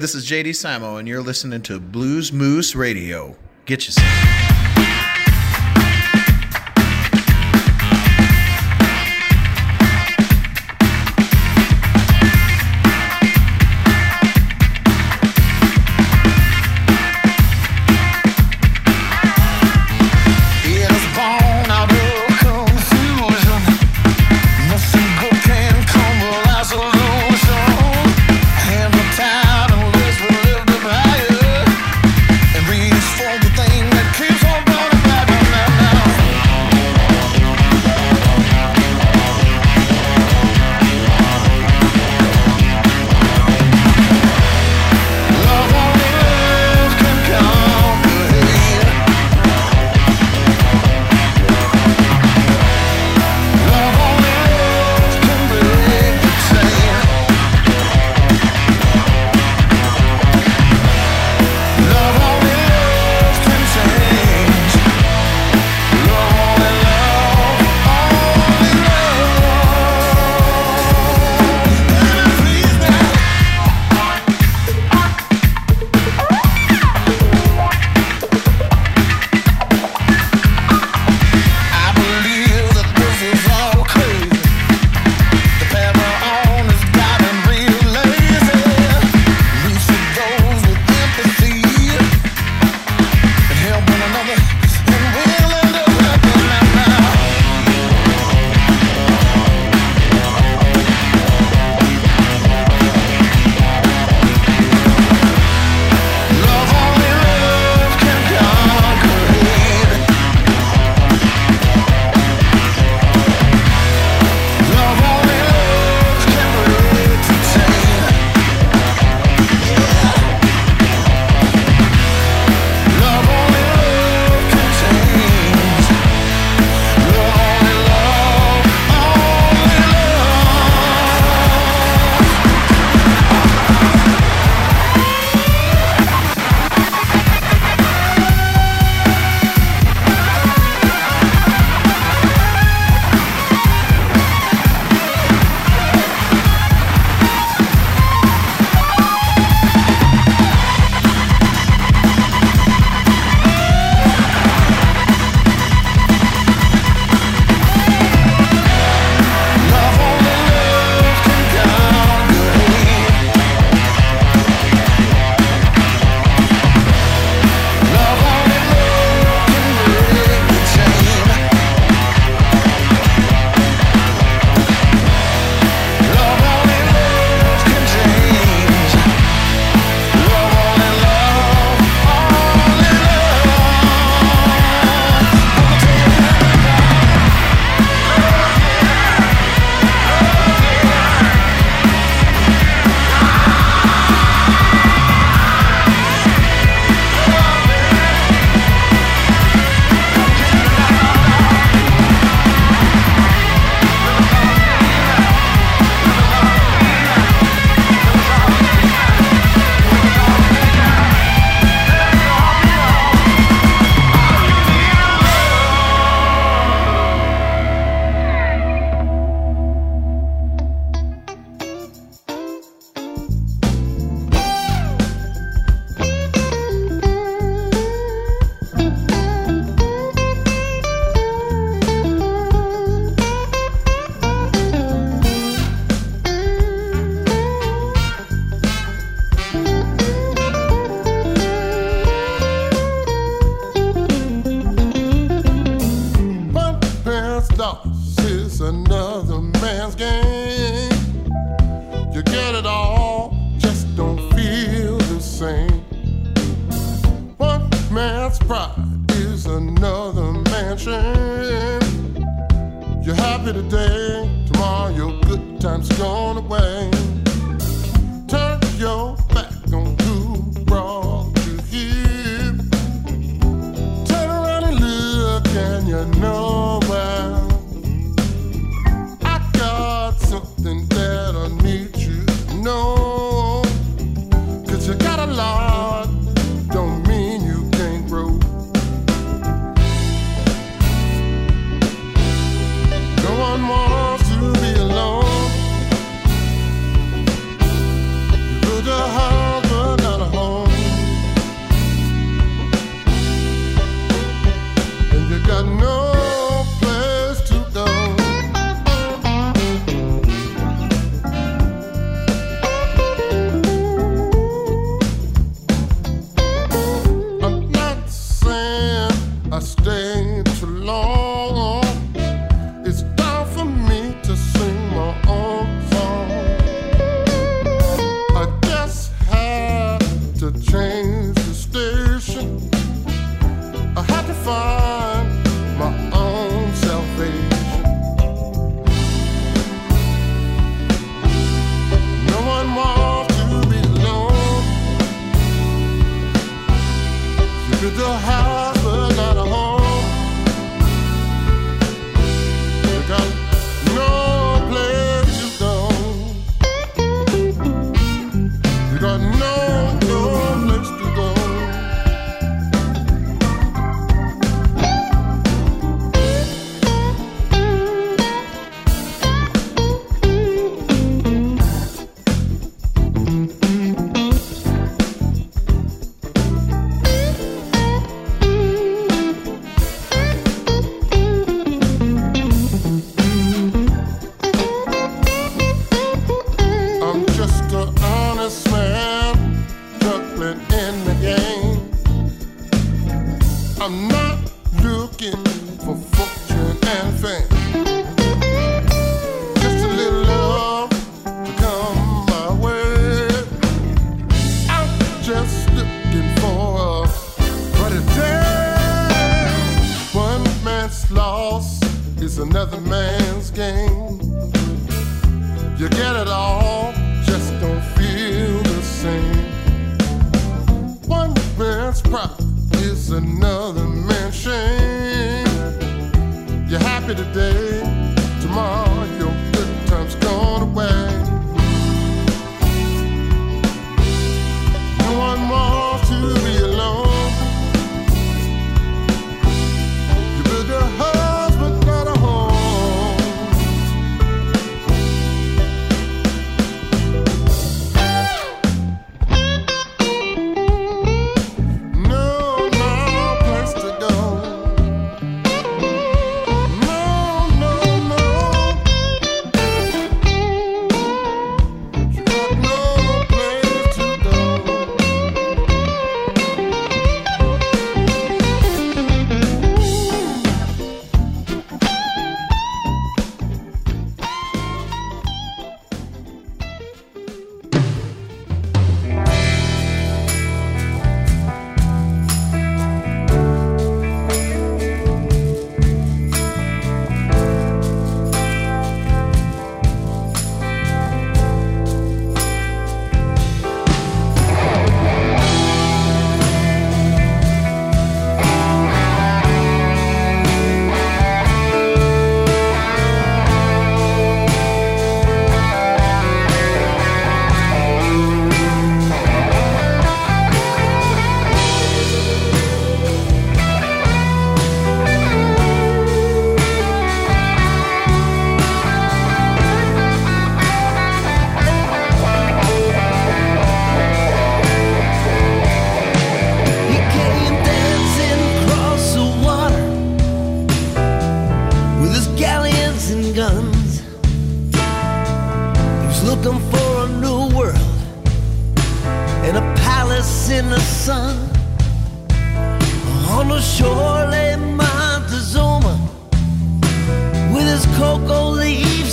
This is JD Simo, and you're listening to Blues Moose Radio. Get you some.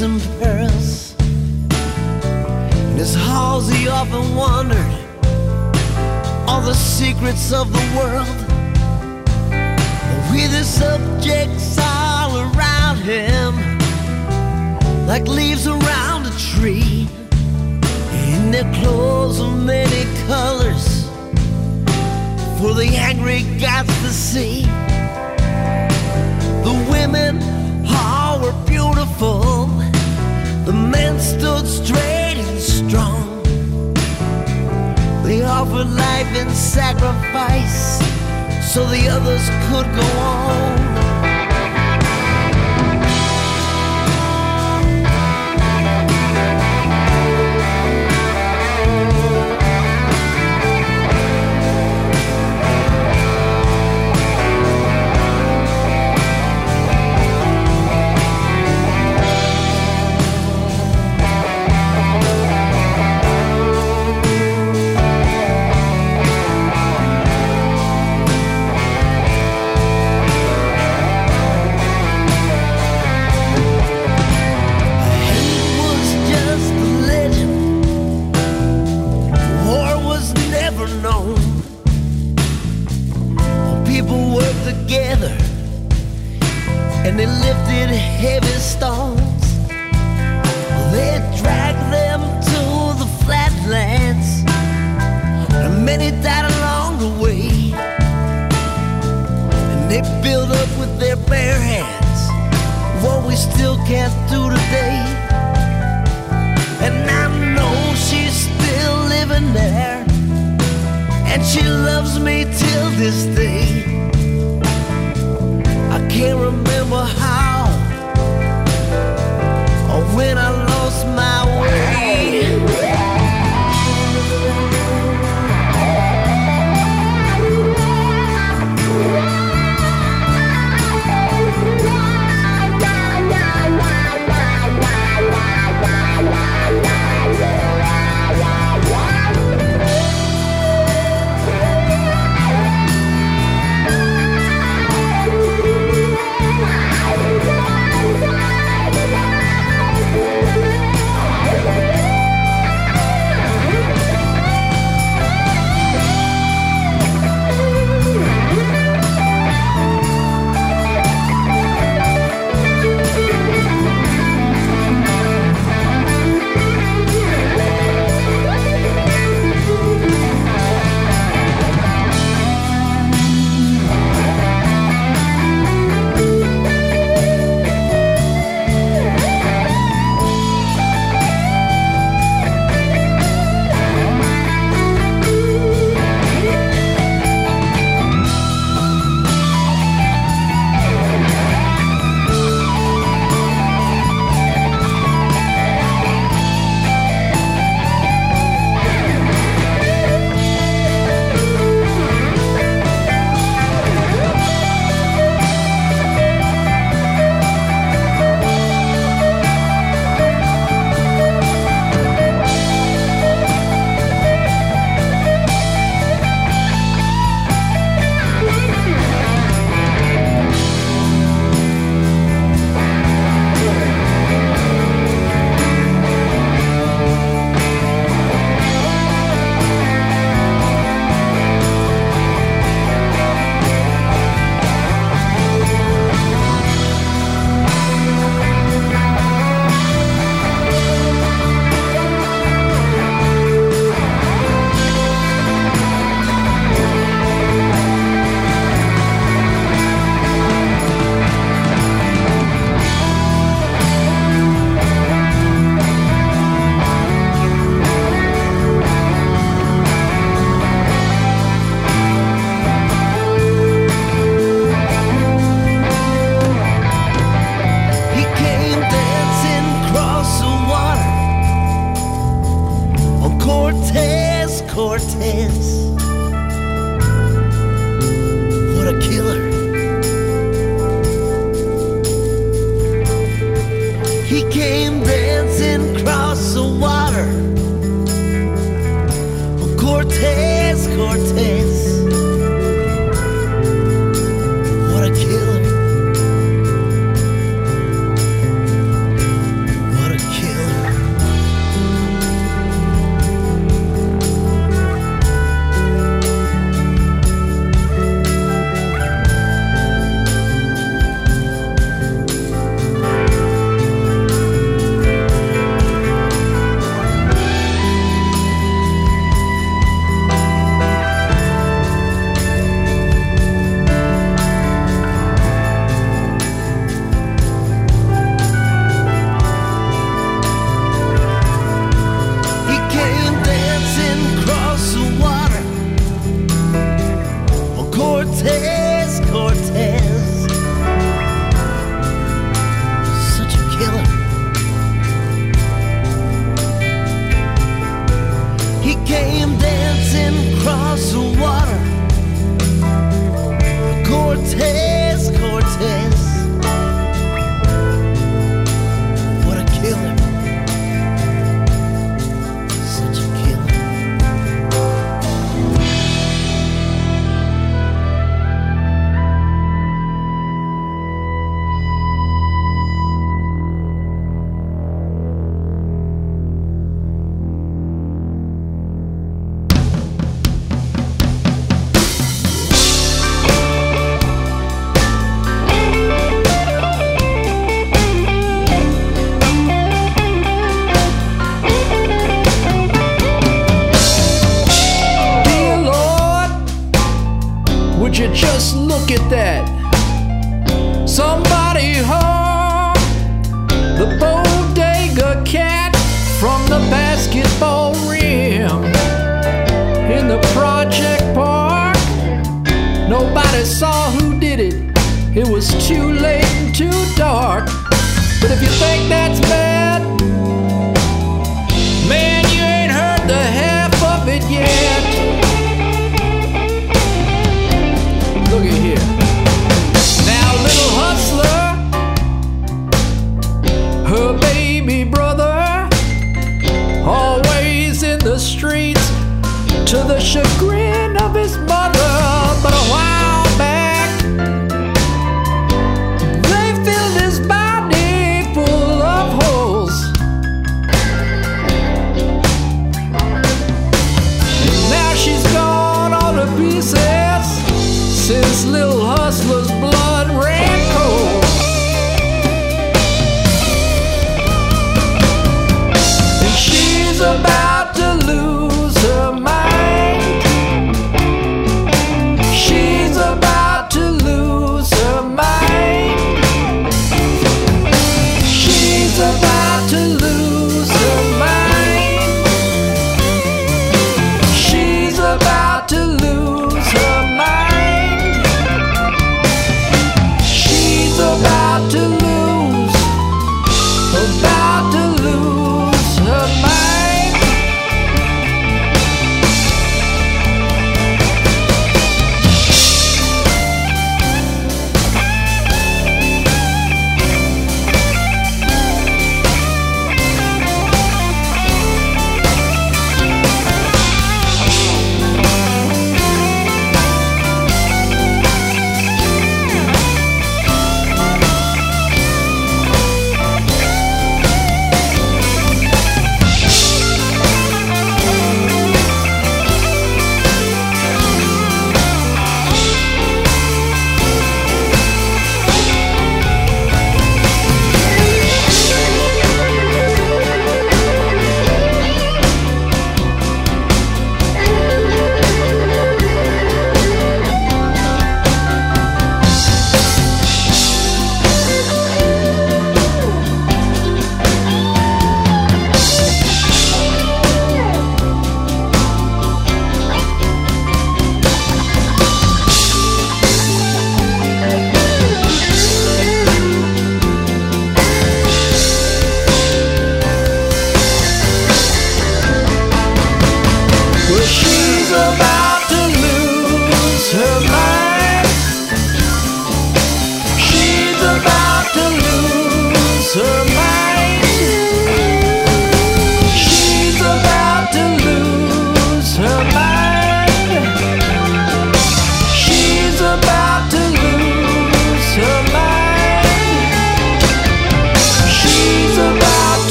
Leaves and pearls. In his halls, he often wondered all the secrets of the world. With the subjects all around him, like leaves around a tree. In their clothes of many colors, for the angry gods to see. The women all were beautiful, the men stood straight and strong. They offered life in sacrifice so the others could go on. This day.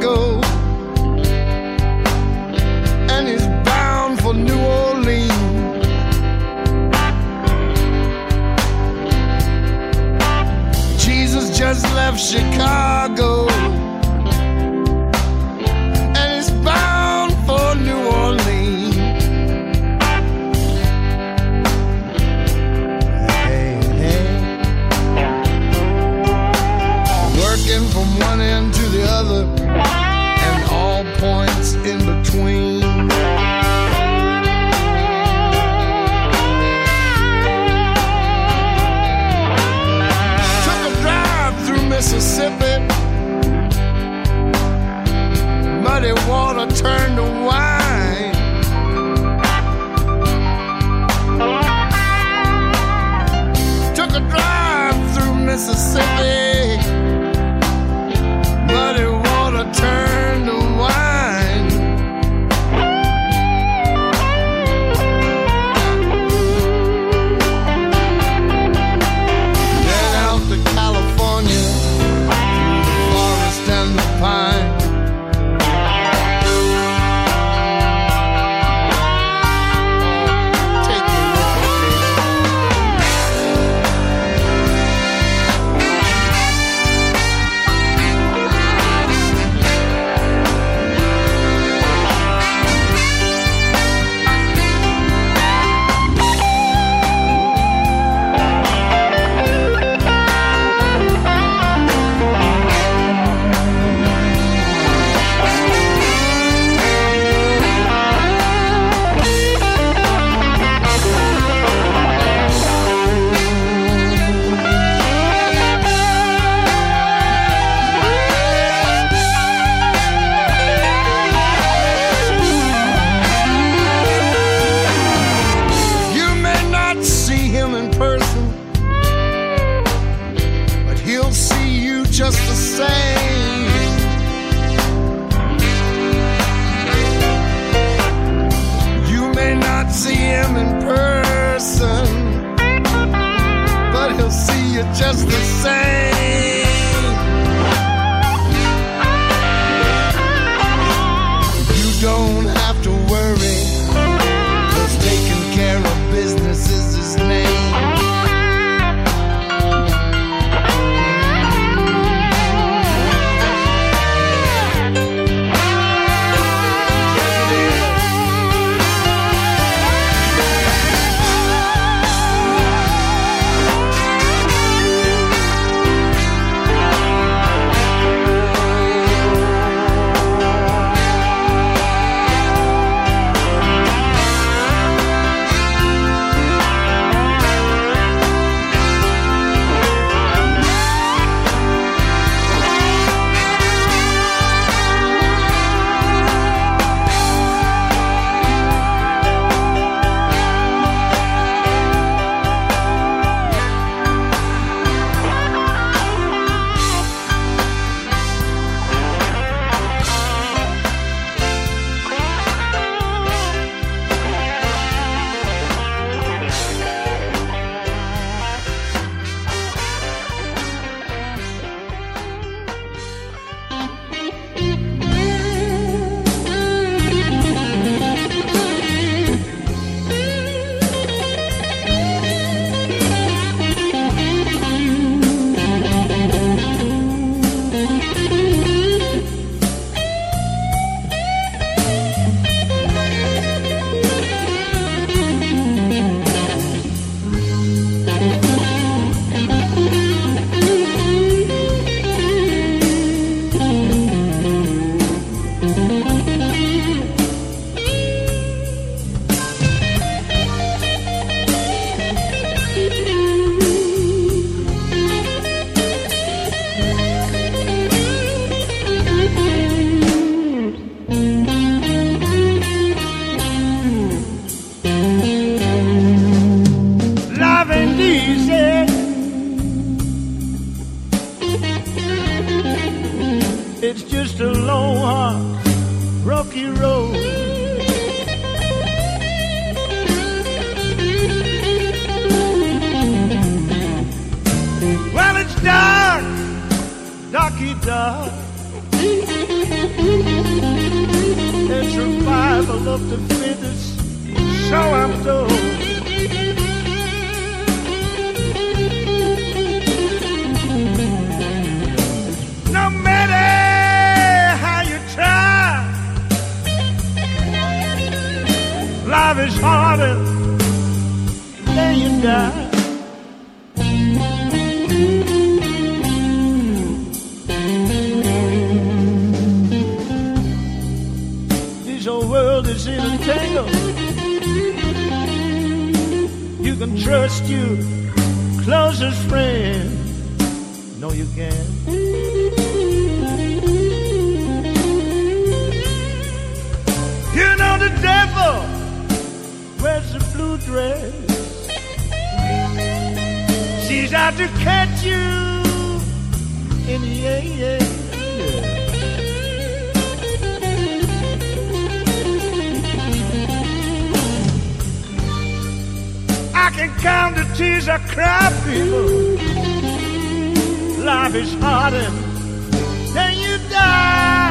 Go. This old world is in a tangle. You can trust your closest friend. No, you can't. You know the devil wears a blue dress. She's to catch you in the air. I can count the tears I cry, people. Life is harder than you die.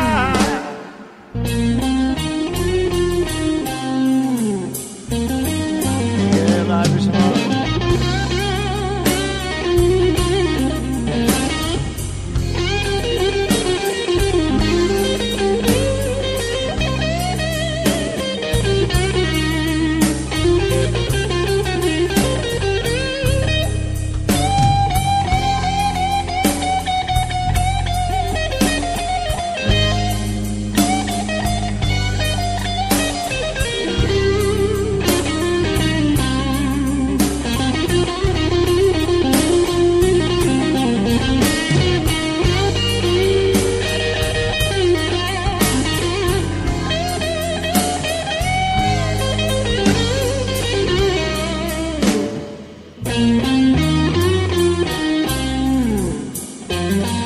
Everybody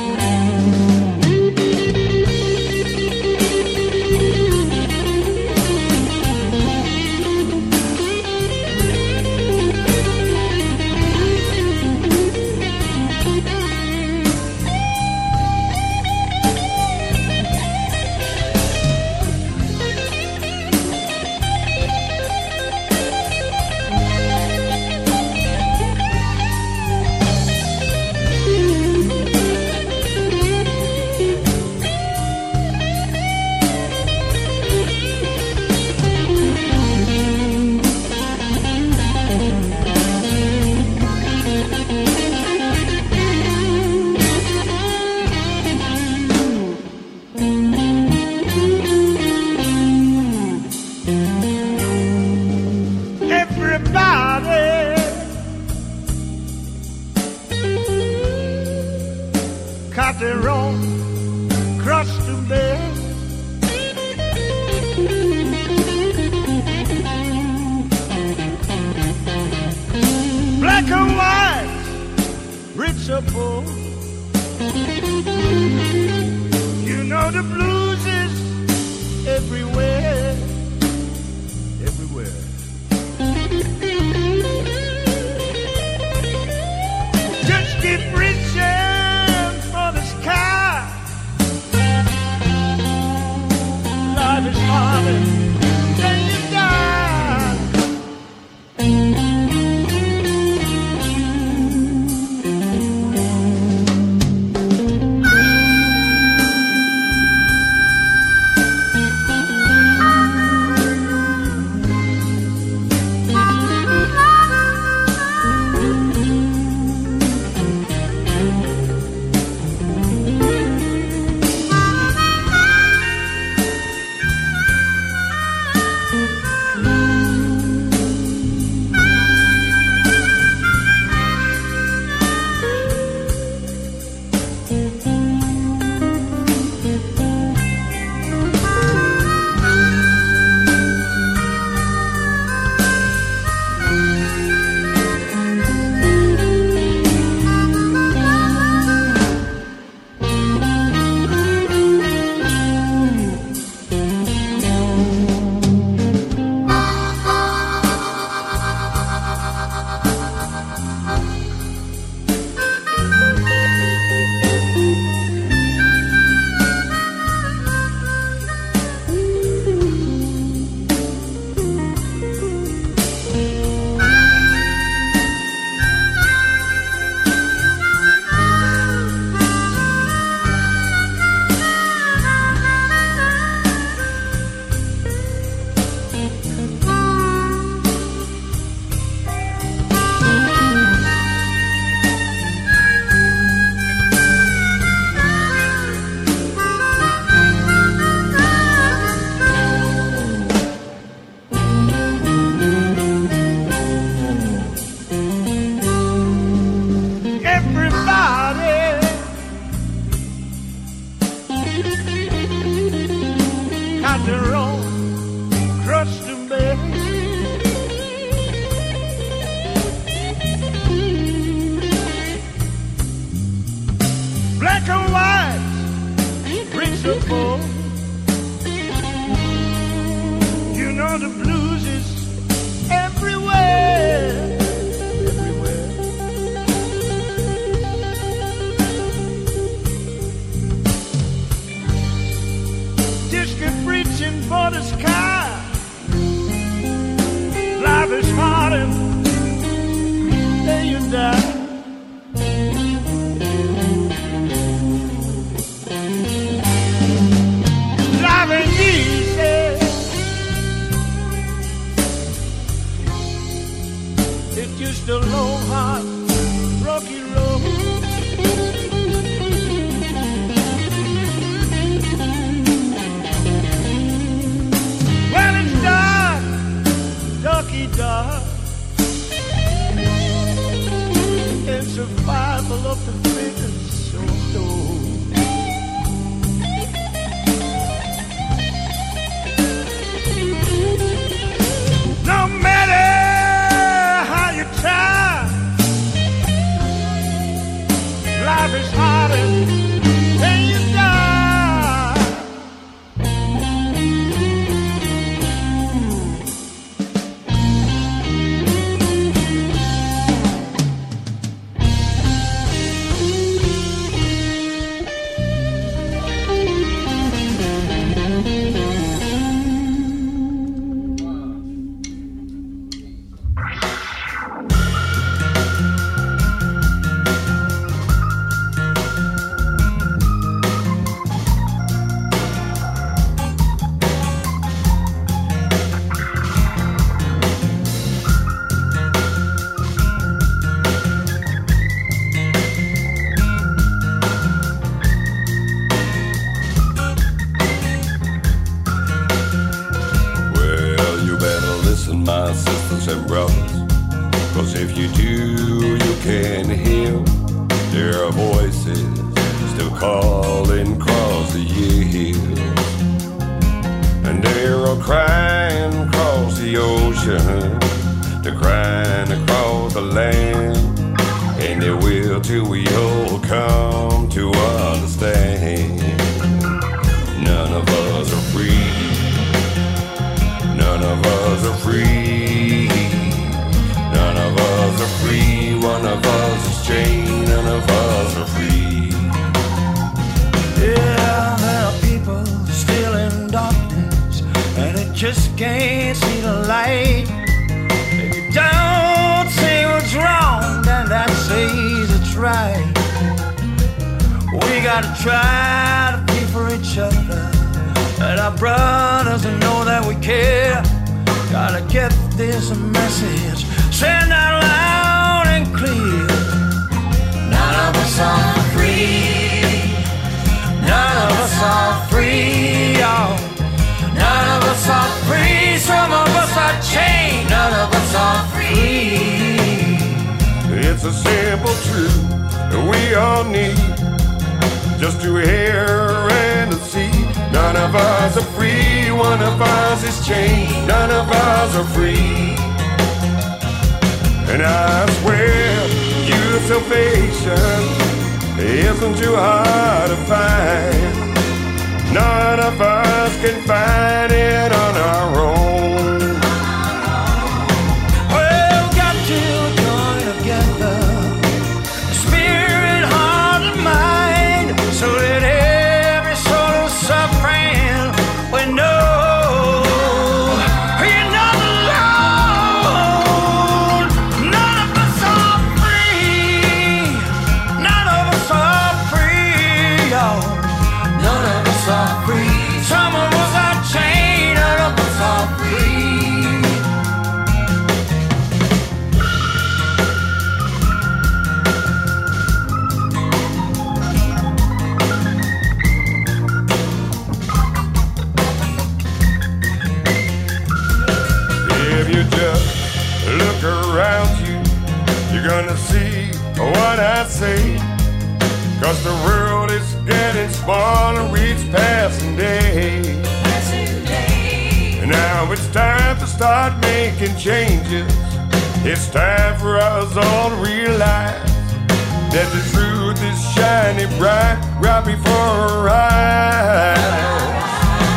is chained, none of us are free. And I swear, your salvation isn't too hard to find. None of us can find it on our own. say. Cause the world is getting smaller each passing day. Passing day. And now it's time to start making changes. It's time for us all to realize that the truth is shining bright right before our eyes.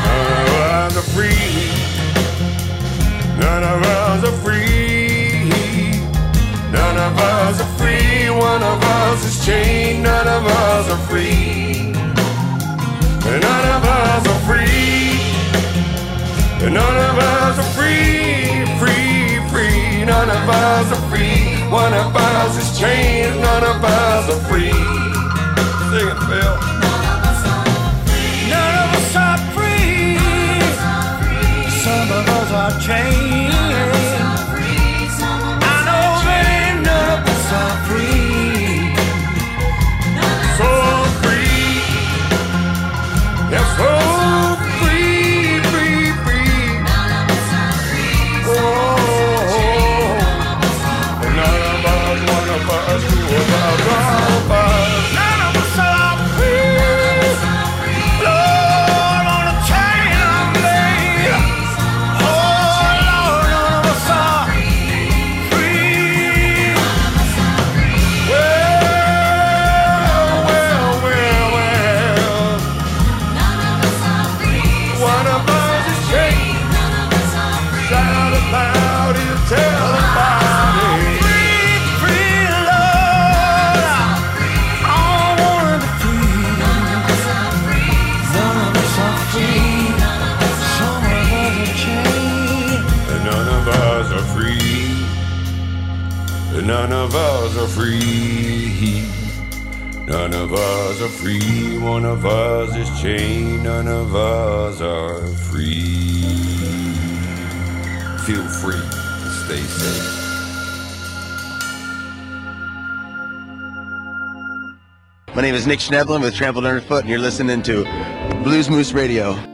None of us are free. None of us are free. None of us are free. One of us is chained. None of us are free. None of us are free. None of us are free. Free, free. None of us are free. One of us is chained. None of us are free. Sing it, Phil. None of us are free. Some of us are chained. Of us are free. One of us is chained. None of us are free. Feel free to stay safe. My name is Nick Schnebelen with Trampled Underfoot, and you're listening to Blues Moose Radio.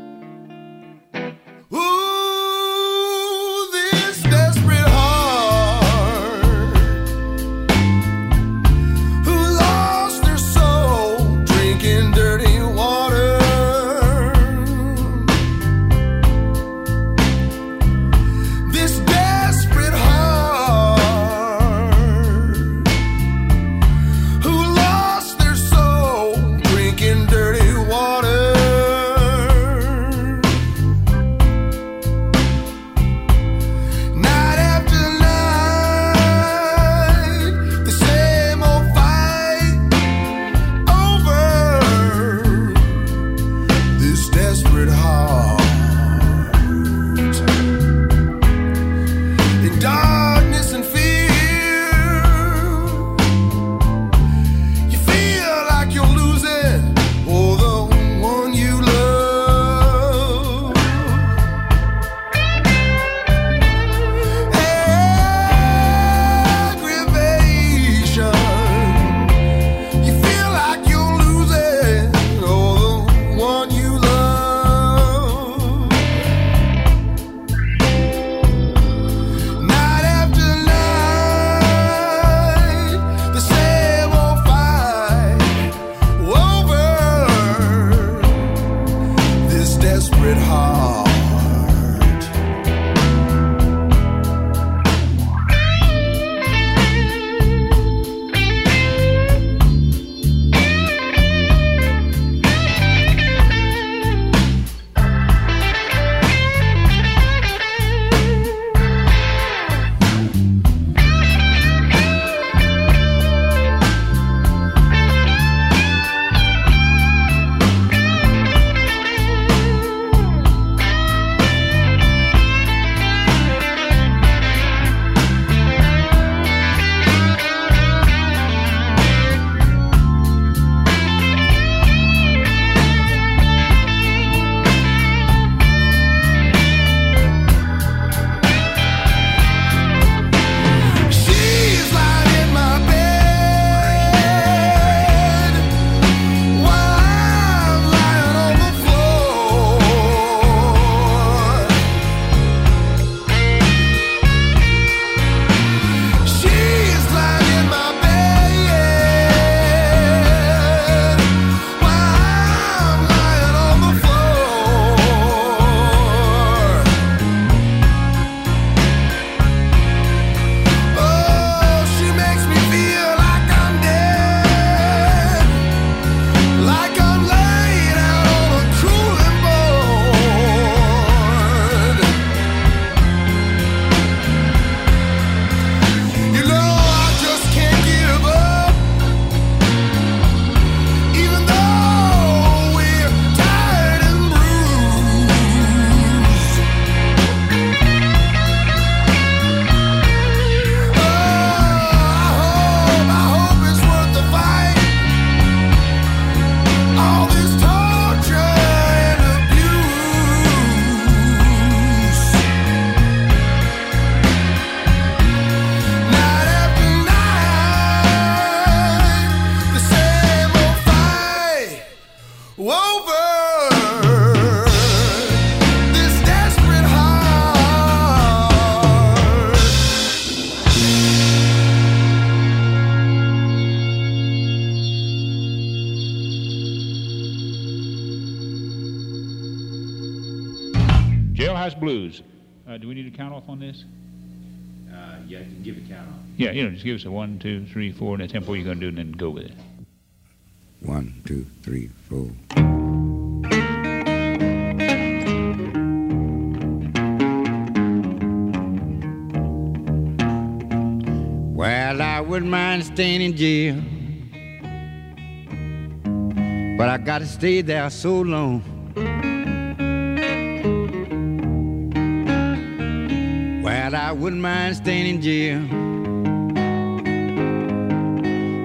Blues? Uh, do we need to count off on this? Uh, yeah, you can give a count off. Yeah, you know, just give us a one, two, three, four, and the tempo you're going to do, and then go with it. One, two, three, four. Well, I wouldn't mind staying in jail, but I gotta stay there so long. I wouldn't mind staying in jail,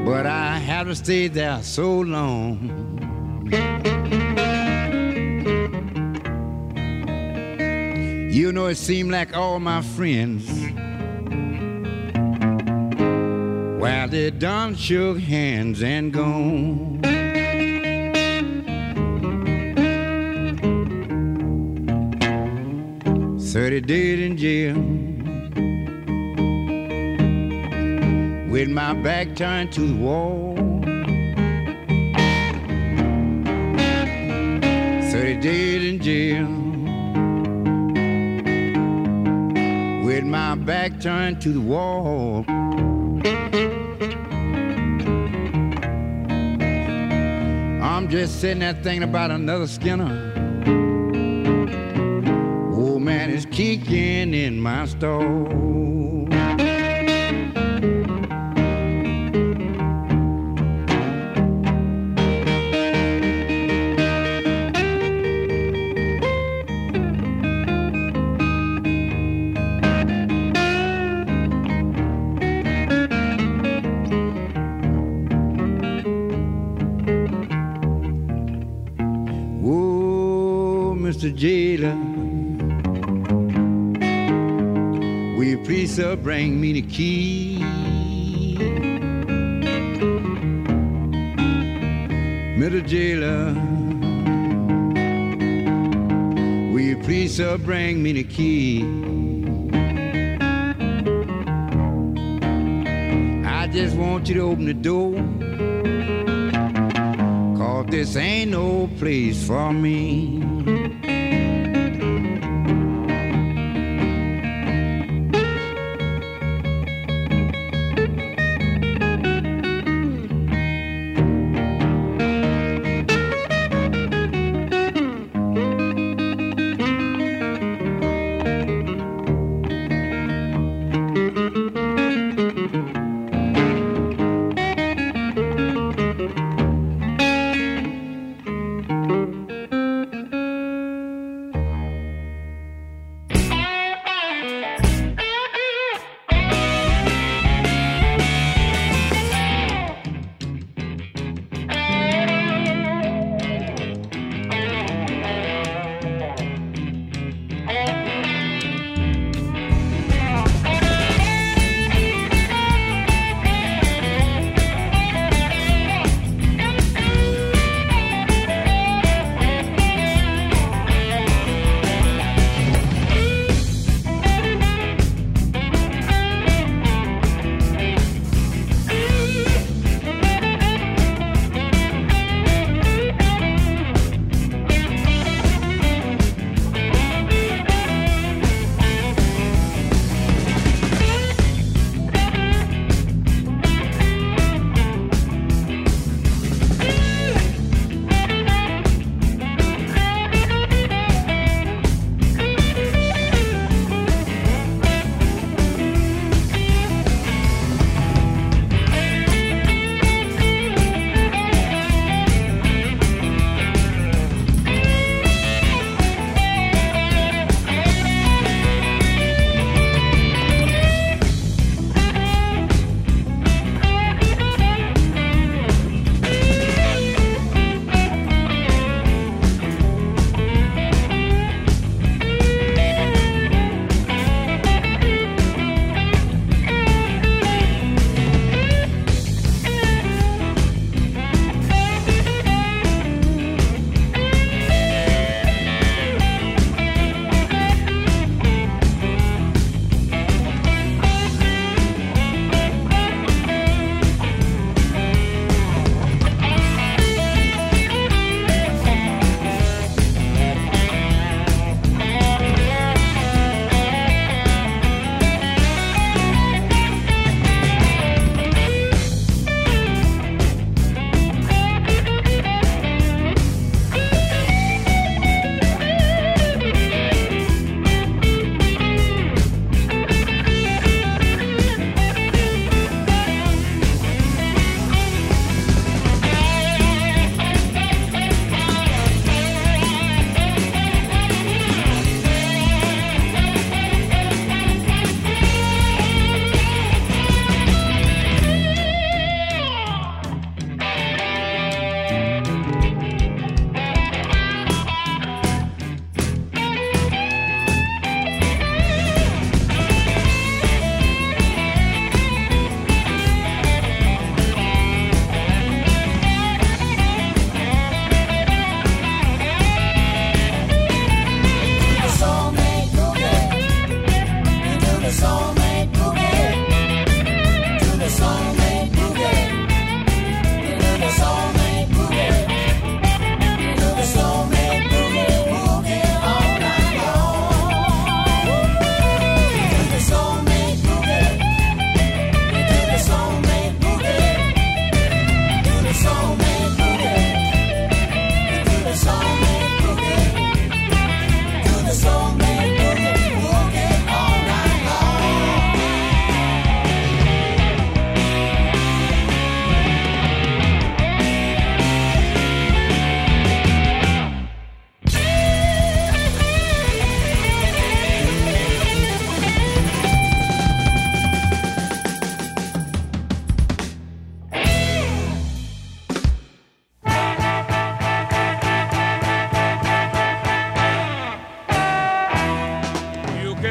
but I have to stay there so long. You know, it seemed like all my friends, well, they done shook hands and gone. Thirty days in jail with my back turned to the wall. Thirty days in jail with my back turned to the wall. I'm just sitting there thinking about another Skinner. Old man is kicking in my stall. Whoa, Jailer, will you please sir bring me the key? Mr. Jailer, will you please sir bring me the key? I just want you to open the door. Cause this ain't no place for me.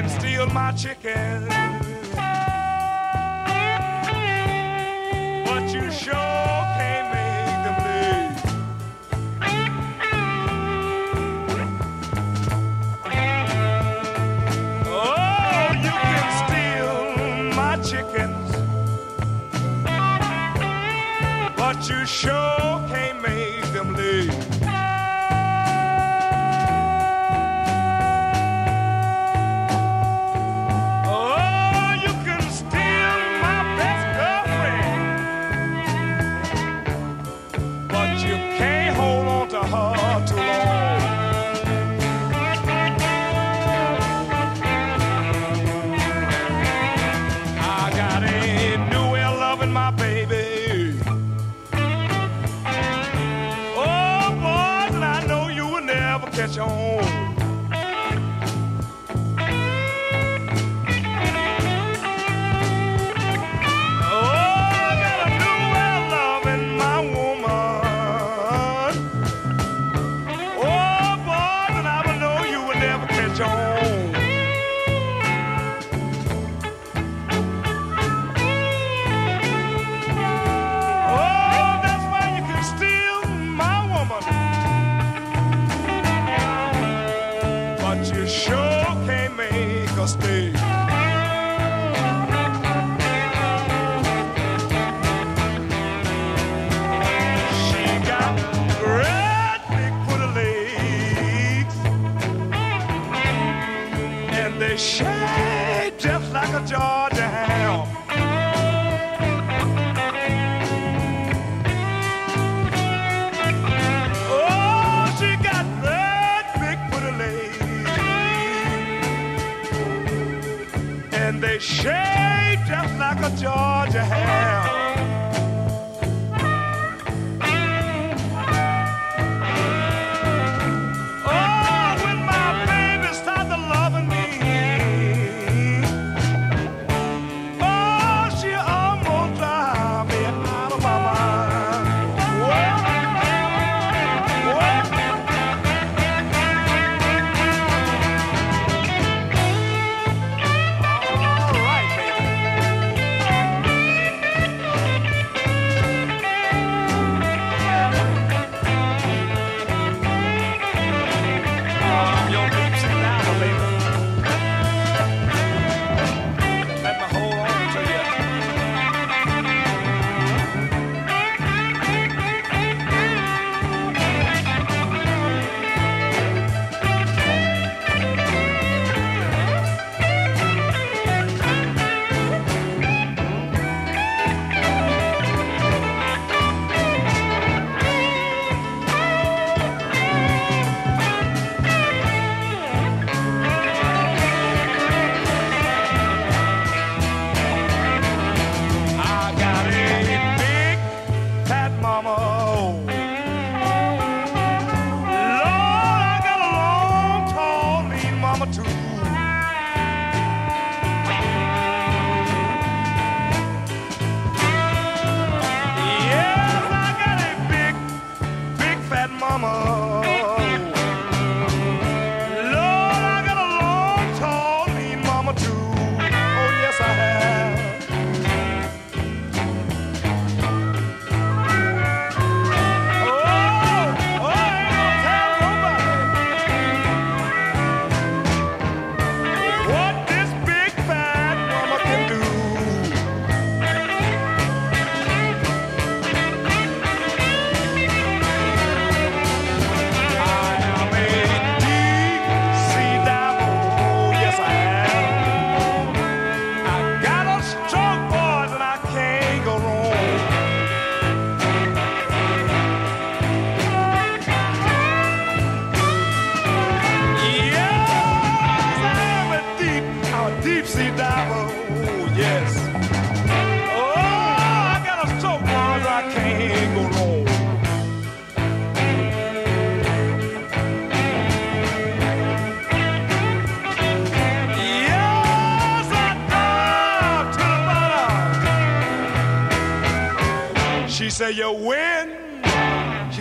can steal my chicken.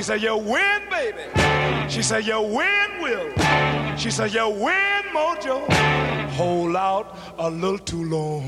said, You win, baby. She said, You win, Will. She said, You win, Mojo. Hold out a little too long.